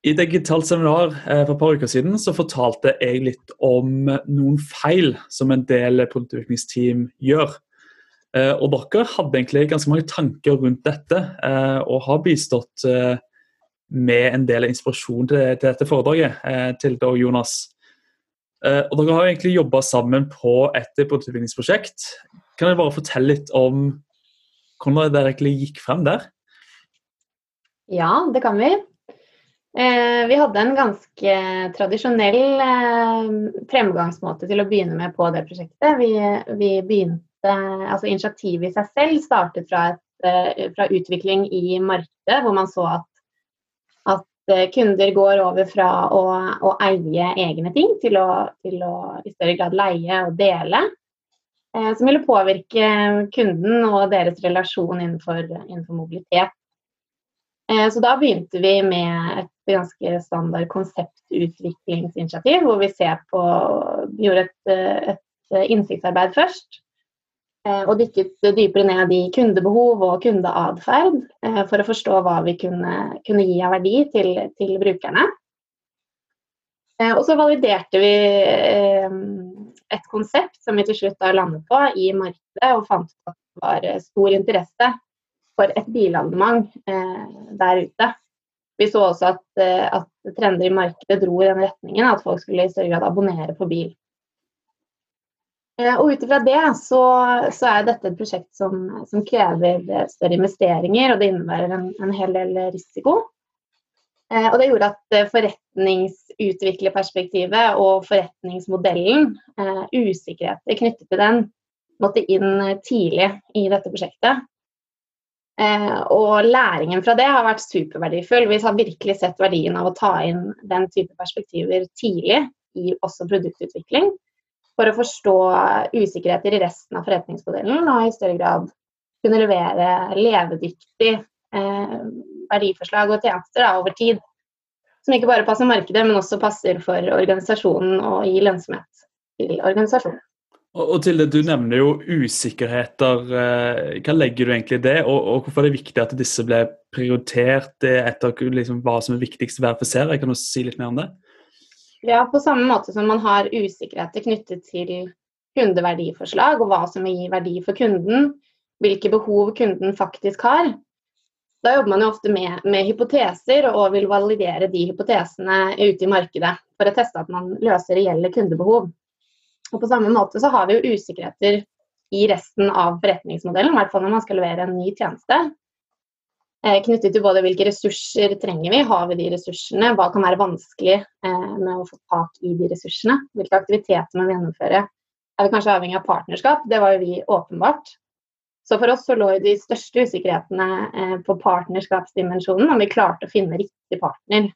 I digitalt seminar eh, for et par uker siden så fortalte jeg litt om noen feil som en del produktutviklingsteam gjør. Eh, og dere hadde egentlig ganske mange tanker rundt dette, eh, og har bistått med en del inspirasjon til, dette foredraget, til deg, Jonas. Og dere har egentlig jobba sammen på et produktutviklingsprosjekt. Kan dere bare fortelle litt om hvordan dere egentlig gikk frem der? Ja, det kan vi. Eh, vi hadde en ganske tradisjonell eh, fremgangsmåte til å begynne med på det prosjektet. Vi, vi begynte, altså Initiativet i seg selv startet fra, et, eh, fra utvikling i markedet, hvor man så at, at kunder går over fra å, å, eie egne ting til å, til å i større grad leie og dele. Som ville påvirke kunden og deres relasjon innenfor, innenfor mobilitet. Så da begynte vi med et ganske standard konseptutviklingsinitiativ, hvor vi ser på Vi gjorde et, et innsiktsarbeid først. Eh, og dykket dypere ned i kundebehov og kundeatferd eh, for å forstå hva vi kunne, kunne gi av verdi til, til brukerne. Eh, og så validerte vi et konsept som vi til slutt landet på i markedet, og fant ut at det var stor interesse for et bilabonnement der ute. Vi så også at, eh, at, trender i markedet dro i den retningen at folk skulle i større grad abonnere på bil. Eh, og Ut ifra det så, så, er dette et prosjekt som, som, krever større investeringer, og det innebærer en, en hel del risiko. Eh, og Det gjorde at forretningsutviklerperspektivet og forretningsmodellen, usikkerheter knyttet til den, måtte inn tidlig i dette prosjektet. Eh, og læringen fra det har vært superverdifull. Vi har virkelig sett verdien av å ta inn den type perspektiver tidlig i også produktutvikling. For å forstå usikkerheter i resten av forretningsmodellen og i større grad kunne levere levedyktig eh, verdiforslag og tjenester da, over tid. Som ikke bare passer markedet, men også passer for organisasjonen og gir lønnsomhet til organisasjonen. Og til det, Du nevner jo usikkerheter. Eh, hva legger du egentlig i det, og, og, hvorfor er det viktig at disse ble prioritert etter liksom, hva som er viktigst å verifisere? Kan du si litt mer om det? Ja, På samme måte som man har usikkerheter knyttet til kundeverdiforslag og hva som vil gi verdi for kunden, hvilke behov kunden faktisk har. Da jobber man jo ofte med, med hypoteser og vil validere de hypotesene ute i markedet for å teste at man løser reelle kundebehov. Og På samme måte så har vi jo usikkerheter i resten av forretningsmodellen, i hvert fall når man skal levere en ny tjeneste. Eh, knyttet til både hvilke ressurser trenger vi, har vi de ressursene, hva kan være vanskelig eh, med å få tak i de ressursene, hvilke aktiviteter må vi gjennomføre. Er vi kanskje avhengig av partnerskap? Det var jo vi åpenbart. Så for oss så lå de største usikkerhetene eh, på partnerskapsdimensjonen, om vi klarte å finne riktig partner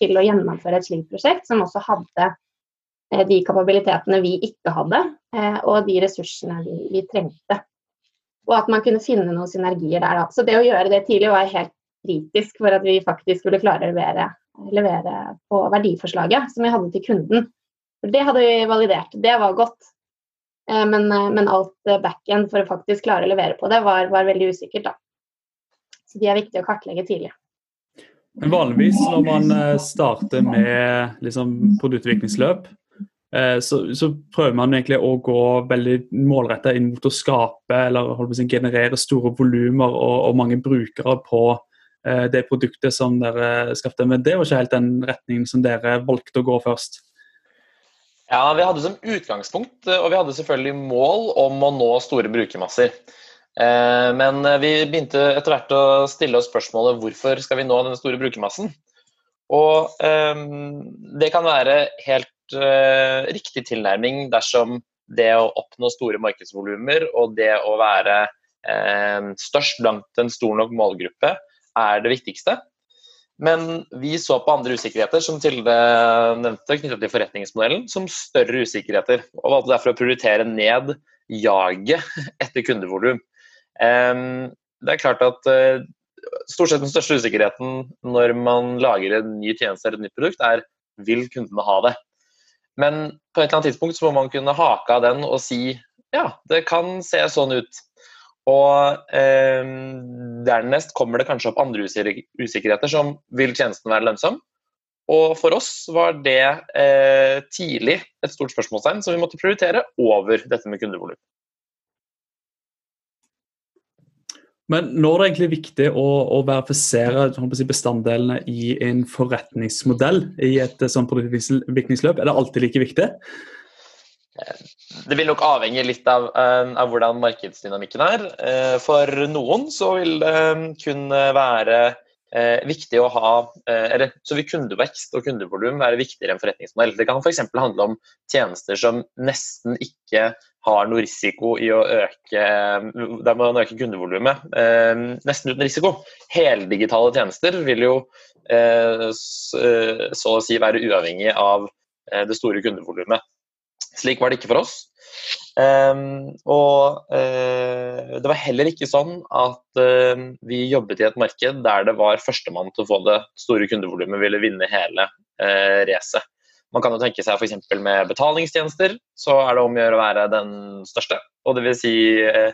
til å gjennomføre et slikt prosjekt, som også hadde de kapabilitetene vi ikke hadde, eh, og de ressursene vi, vi, trengte. Og at man kunne finne noen synergier der. Da. Så det å gjøre det tidlig var helt kritisk for at vi faktisk skulle klare å levere, levere på verdiforslaget som vi hadde til kunden. For det hadde vi validert. Det var godt. Eh, men, men alt back-end for å faktisk klare å levere på det var, var veldig usikkert. Da. Så de er viktige å kartlegge tidlig. Men vanligvis når man starter med liksom, produktutviklingsløp, Eh, så, så, prøver man egentlig å gå veldig målretta inn mot å skape eller si, generere store volumer og, og, mange brukere på eh, det produktet som dere skapte. Men det var ikke helt den retningen som dere valgte å gå først. Ja, Vi hadde som utgangspunkt, og vi hadde selvfølgelig mål om å nå store brukermasser. Eh, men vi begynte etter hvert å stille oss spørsmålet hvorfor skal vi nå den store brukermassen? Og det kan være helt uh, riktig tilnærming dersom det å oppnå store markedsvolumer og det å være uh, størst blant en stor nok målgruppe er det viktigste. Men vi så på andre usikkerheter som Tilde nevnte, knyttet til forretningsmodellen, som større usikkerheter. Og valgte derfor å prioritere ned jaget etter kundevolum. Um, det er klart at uh, stort sett den største usikkerheten når man lager en ny tjeneste eller et nytt produkt, er vil kundene ha det. Men på et eller annet tidspunkt så må man kunne hake av den og si ja, det kan se sånn ut. Og eh, dernest kommer det kanskje opp andre usikkerheter som vil tjenesten være lønnsom. Og for oss var det eh, tidlig et stort spørsmålstegn som vi måtte prioritere over dette med kundevolum. Men når det egentlig viktig å, å verifisere si, bestanddelene i en forretningsmodell i et sånn produktutviklingsløp, er det alltid like viktig? Det vil nok avhenge litt av, eh, av hvordan markedsdynamikken er. Eh, for noen så vil det kun være eh, viktig å ha eller, Så vil kundevekst og kundevolum være viktigere enn forretningsmodell. Det kan f.eks. handle om tjenester som nesten ikke har noe risiko i å øke Der må man øke kundevolumet nesten uten risiko. Heldigitale tjenester vil jo så å si være uavhengig av det store kundevolumet. Slik var det ikke for oss. Um, og det var heller ikke sånn at vi jobbet i et marked der det var førstemann til å få det store kundevolumet ville vinne hele eh, racet. Man kan jo tenke seg f.eks. med betalingstjenester, så er det om å gjøre å være den største. Og det vil si uh,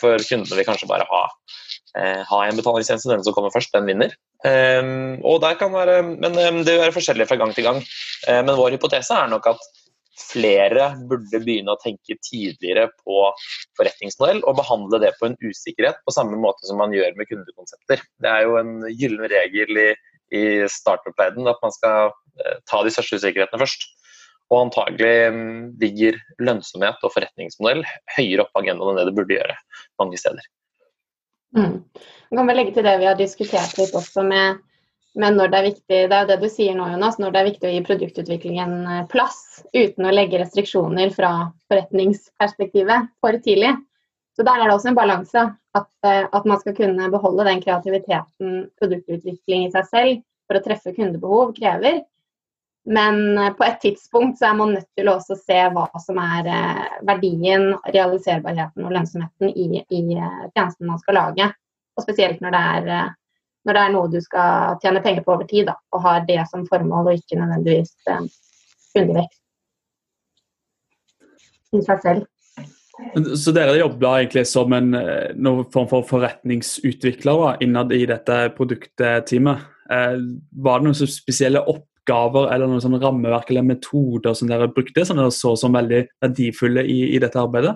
for kundene vil kanskje bare ha, ha en betalingstjeneste, den som kommer først, den vinner. Um, og der kan være, men um, Det vil være forskjellig fra gang til gang. men vår hypotese er nok at flere burde begynne å tenke tidligere på forretningsmodell og behandle det på en usikkerhet på samme måte som man gjør med kundekonsepter. Det er jo en gyllen regel i, i startup-verdenen at man skal eh, ta de største usikkerhetene først. Og antagelig mm, ligger lønnsomhet og forretningsmodell høyere opp på agendaen enn det det burde gjøre mange steder. Mm. kan vel legge til det vi har diskutert litt også med men når det er viktig, det er det du sier nå, Jonas, når det er viktig å gi produktutviklingen eh, plass uten å legge restriksjoner fra forretningsperspektivet for tidlig. Så der er det også en balanse. At, eh, at, man skal kunne beholde den kreativiteten produktutvikling i seg selv for å treffe kundebehov krever. Men eh, på et tidspunkt så er man nødt til å også se hva som er verdien, realiserbarheten og lønnsomheten i, i tjenesten man skal lage. Og spesielt når det er når det er noe du skal tjene penger på over tid, da, og har det som formål, og ikke nødvendigvis eh, kundevekst i seg selv. Så dere jobber egentlig som en eh, noen form for forretningsutvikler innad i dette produktteamet. Eh, var det noen spesielle oppgaver eller noen sånn rammeverk eller metoder som dere brukte, som dere så som veldig verdifulle i, i dette arbeidet?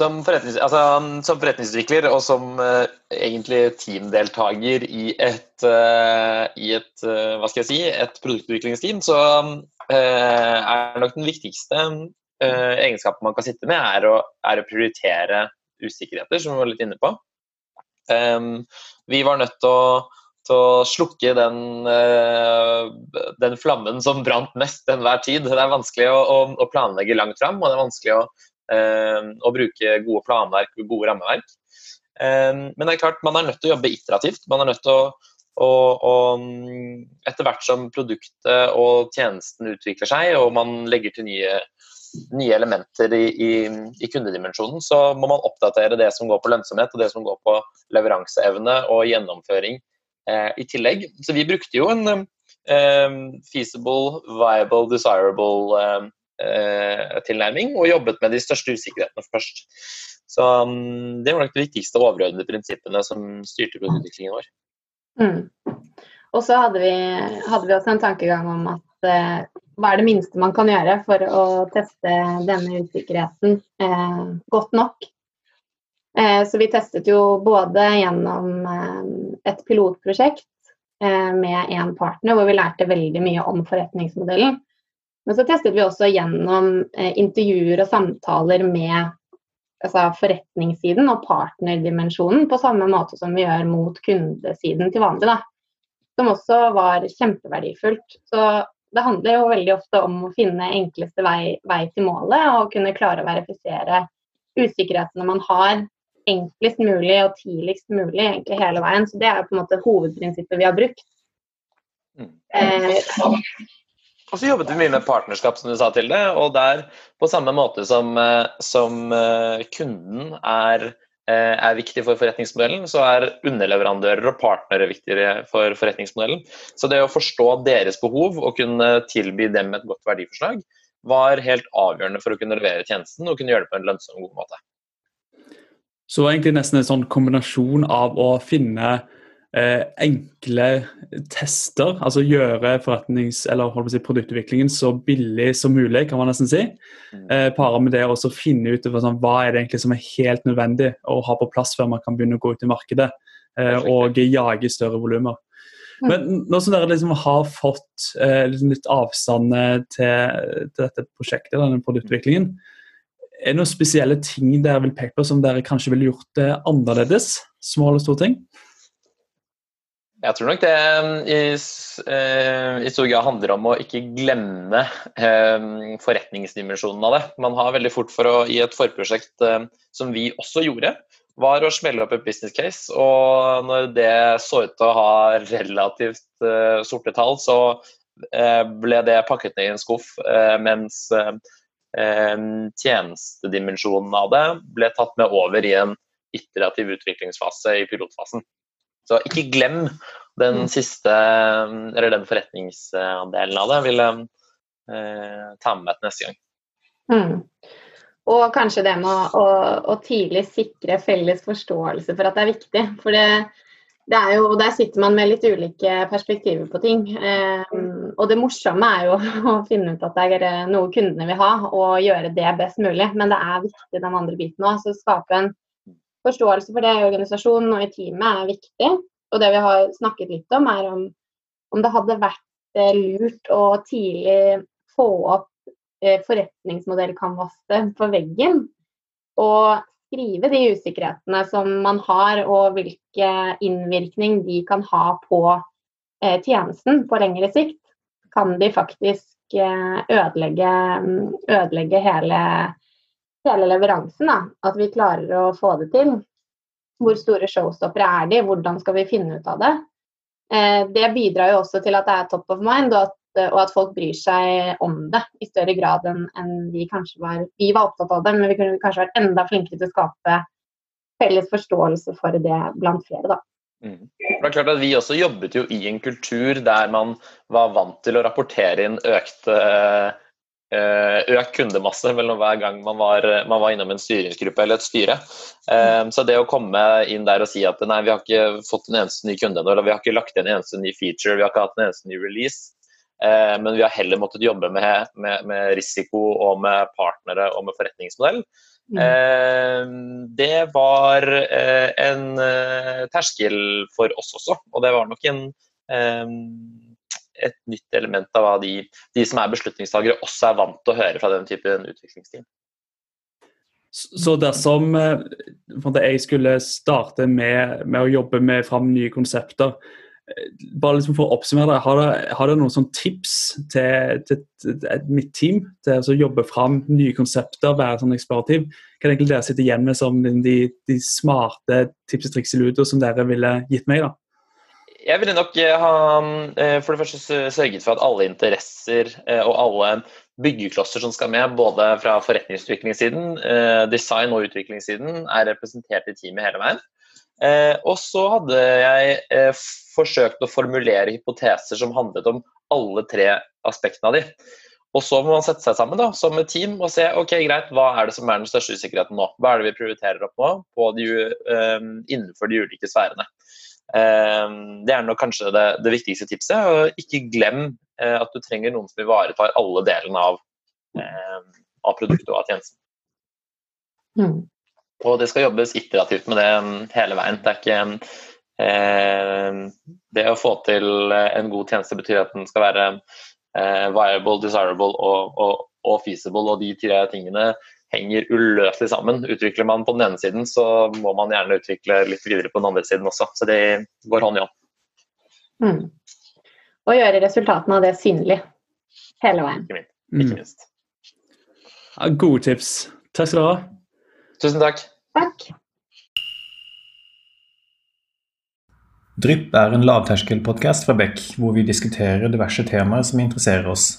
Som, forretnings, altså, som, forretningsutvikler og som uh, egentlig teamdeltaker i et, uh, i et uh, hva skal jeg si, et produktutviklingsteam, så er nok den viktigste egenskapen man kan sitte med, er å, er å, prioritere usikkerheter, som vi var litt inne på. Um, vi var nødt til å, til å slukke den, den, flammen som brant mest enhver tid. Det er vanskelig å, å, å planlegge langt fram, og det er vanskelig å og bruke gode planverk og gode rammeverk. Um, men det er klart, man er nødt til å jobbe iterativt. Man er nødt til å, å, å Etter hvert som produktet og tjenesten utvikler seg, og man legger til nye, nye elementer i, i, i, kundedimensjonen, så må man oppdatere det som går på lønnsomhet og det som går på leveranseevne og gjennomføring eh, i tillegg. Så vi brukte jo en eh, feasible, viable, desirable eh, Eh, tilnærming, og jobbet med de største usikkerhetene først. Så um, Det var nok de viktigste overordnede prinsippene som styrte produktutviklingen vår. Mm. Og så hadde vi, hadde vi, også en tankegang om at eh, hva er det minste man kan gjøre for å teste denne usikkerheten eh, godt nok. Eh, så vi testet jo både gjennom eh, et pilotprosjekt eh, med én partner, hvor vi lærte veldig mye om forretningsmodellen. Men så testet vi også gjennom eh, intervjuer og samtaler med altså forretningssiden og partnerdimensjonen på samme måte som vi gjør mot kundesiden til vanlig. Da. Som også var kjempeverdifullt. Så det handler jo veldig ofte om å finne enkleste vei, vei til målet og kunne klare å verifisere usikkerhetene man har enklest mulig og tidligst mulig egentlig hele veien. Så det er jo på en måte hovedprinsippet vi har brukt. Mm. Eh, og så jobbet vi mye med partnerskap, som du sa til det. Og der, på samme måte som, eh, som eh, kunden er, er, viktig for forretningsmodellen, så er underleverandører og partnere viktigere for forretningsmodellen. Så det å forstå deres behov og kunne tilby dem et godt verdiforslag, var helt avgjørende for å kunne levere tjenesten og kunne gjøre det på en lønnsom og god måte. Så egentlig nesten en sånn kombinasjon av å finne eh, enkle tester, altså gjøre forretnings- eller si, produktutviklingen så billig som mulig, kan man nesten si. Mm. Eh, Pare med det å finne ut sånn, hva er det egentlig som er helt nødvendig å ha på plass før man kan begynne å gå ut i markedet eh, og jage større volumer. Mm. Men nå som dere liksom har fått eh, liksom litt avstand til, til, dette prosjektet, denne produktutviklingen, er det noen spesielle ting dere vil peke på som dere kanskje ville gjort det annerledes? Små eller store ting? Jeg tror nok det i, eh, i stor grad handler om å ikke glemme eh, forretningsdimensjonen av det. Man har veldig fort for å, i et forprosjekt eh, som vi også gjorde, var å smelle opp et business case. Og når det så ut til å ha relativt sorte tall, så ble det pakket ned i en skuff, mens tjenestedimensjonen av det ble tatt med over i en iterativ utviklingsfase i pilotfasen. Så ikke glem den mm. siste, eller den forretningsandelen av det. Vil jeg eh, ta med meg til neste gang. Mm. Og kanskje det med å, å, tidlig sikre felles forståelse for at det er viktig. For det, det er jo, der sitter man med litt ulike perspektiver på ting. Eh, og det morsomme er jo å finne ut at det er eh, noe kundene vil ha, og gjøre det best mulig. Men det er viktig den andre biten òg. Så skape en forståelse for det i organisasjonen og i teamet er viktig. Og det vi har snakket litt om, er om, om det hadde vært eh, lurt å tidlig få opp forretningsmodellkanvaset på veggen. Og skrive de usikkerhetene som man har, og hvilke innvirkning de kan ha på eh, tjenesten på lengre sikt, kan de faktisk eh, ødelegge, ødelegge hele, hele, leveransen. Da. At vi klarer å få det til. Hvor store showstoppere er de, hvordan skal vi finne ut av det? Eh, det bidrar jo også til at det er top of mind, og at og at folk bryr seg om det i større grad enn, en vi kanskje var Vi var opptatt av det, men vi kunne kanskje vært enda flinkere til å skape felles forståelse for det blant flere. da. Mm. Det er klart at Vi også jobbet jo i en kultur der man var vant til å rapportere inn økte økt kundemasse hver gang man var, man var, innom en styringsgruppe eller et styre. Um, så det å komme inn der og si at nei, vi har ikke fått en eneste ny kunde eller vi har ikke lagt igjen en eneste ny feature, vi har ikke hatt en eneste ny release, Eh, men vi har heller måttet jobbe med, med, med, risiko og med partnere og med forretningsmodell. Mm. Eh, det var eh, en terskel for oss også, og det var nok en, et nytt element av hva de, de som er beslutningstagere, også er vant til å høre fra den typen utviklingsteam. Så dersom jeg skulle starte med, med å jobbe med fram nye konsepter, bare liksom for å oppsummere det, har dere, noen sånn tips til, til, til, mitt team til å jobbe fram nye konsepter, være sånn eksplorativ? Hva er dere sitter igjen med som de, de smarte tips og triks i Ludo som dere ville gitt meg? da? Jeg ville nok eh, ha eh, for det første sørget for at alle interesser eh, og alle byggeklosser som skal med, både fra forretningsutviklingssiden, design- og utviklingssiden, er representert i teamet hele veien. Og så hadde jeg forsøkt å formulere hypoteser som handlet om alle tre aspektene av de. Og så må man sette seg sammen da, som et team og se ok, greit, hva er det som er den største usikkerheten nå. Hva er det vi prioriterer opp nå de, innenfor de ulike sfærene. Uh, det er nok kanskje det, det viktigste tipset. og Ikke glem uh, at du trenger noen som ivaretar alle delene av, av produktet og av tjenesten. Mm. Og det skal jobbes iterativt med det um, hele veien. Det er ikke eh, Det å få til eh, en god tjeneste betyr at den skal være eh, viable, desirable og, og, og, feasible, og de tre tingene henger uløselig sammen. Utvikler man på den ene siden, så må man gjerne utvikle litt videre på den andre siden også. Så det går hånd i hånd. Mm. Og gjøre resultatene av det synlig hele veien. Ikke minst. Ikke mm. minst. Ja, gode tips. Takk skal du ha. Tusen takk. Takk. Drypp er en lavterskelpodkast fra Beck, hvor vi diskuterer diverse temaer som interesserer oss.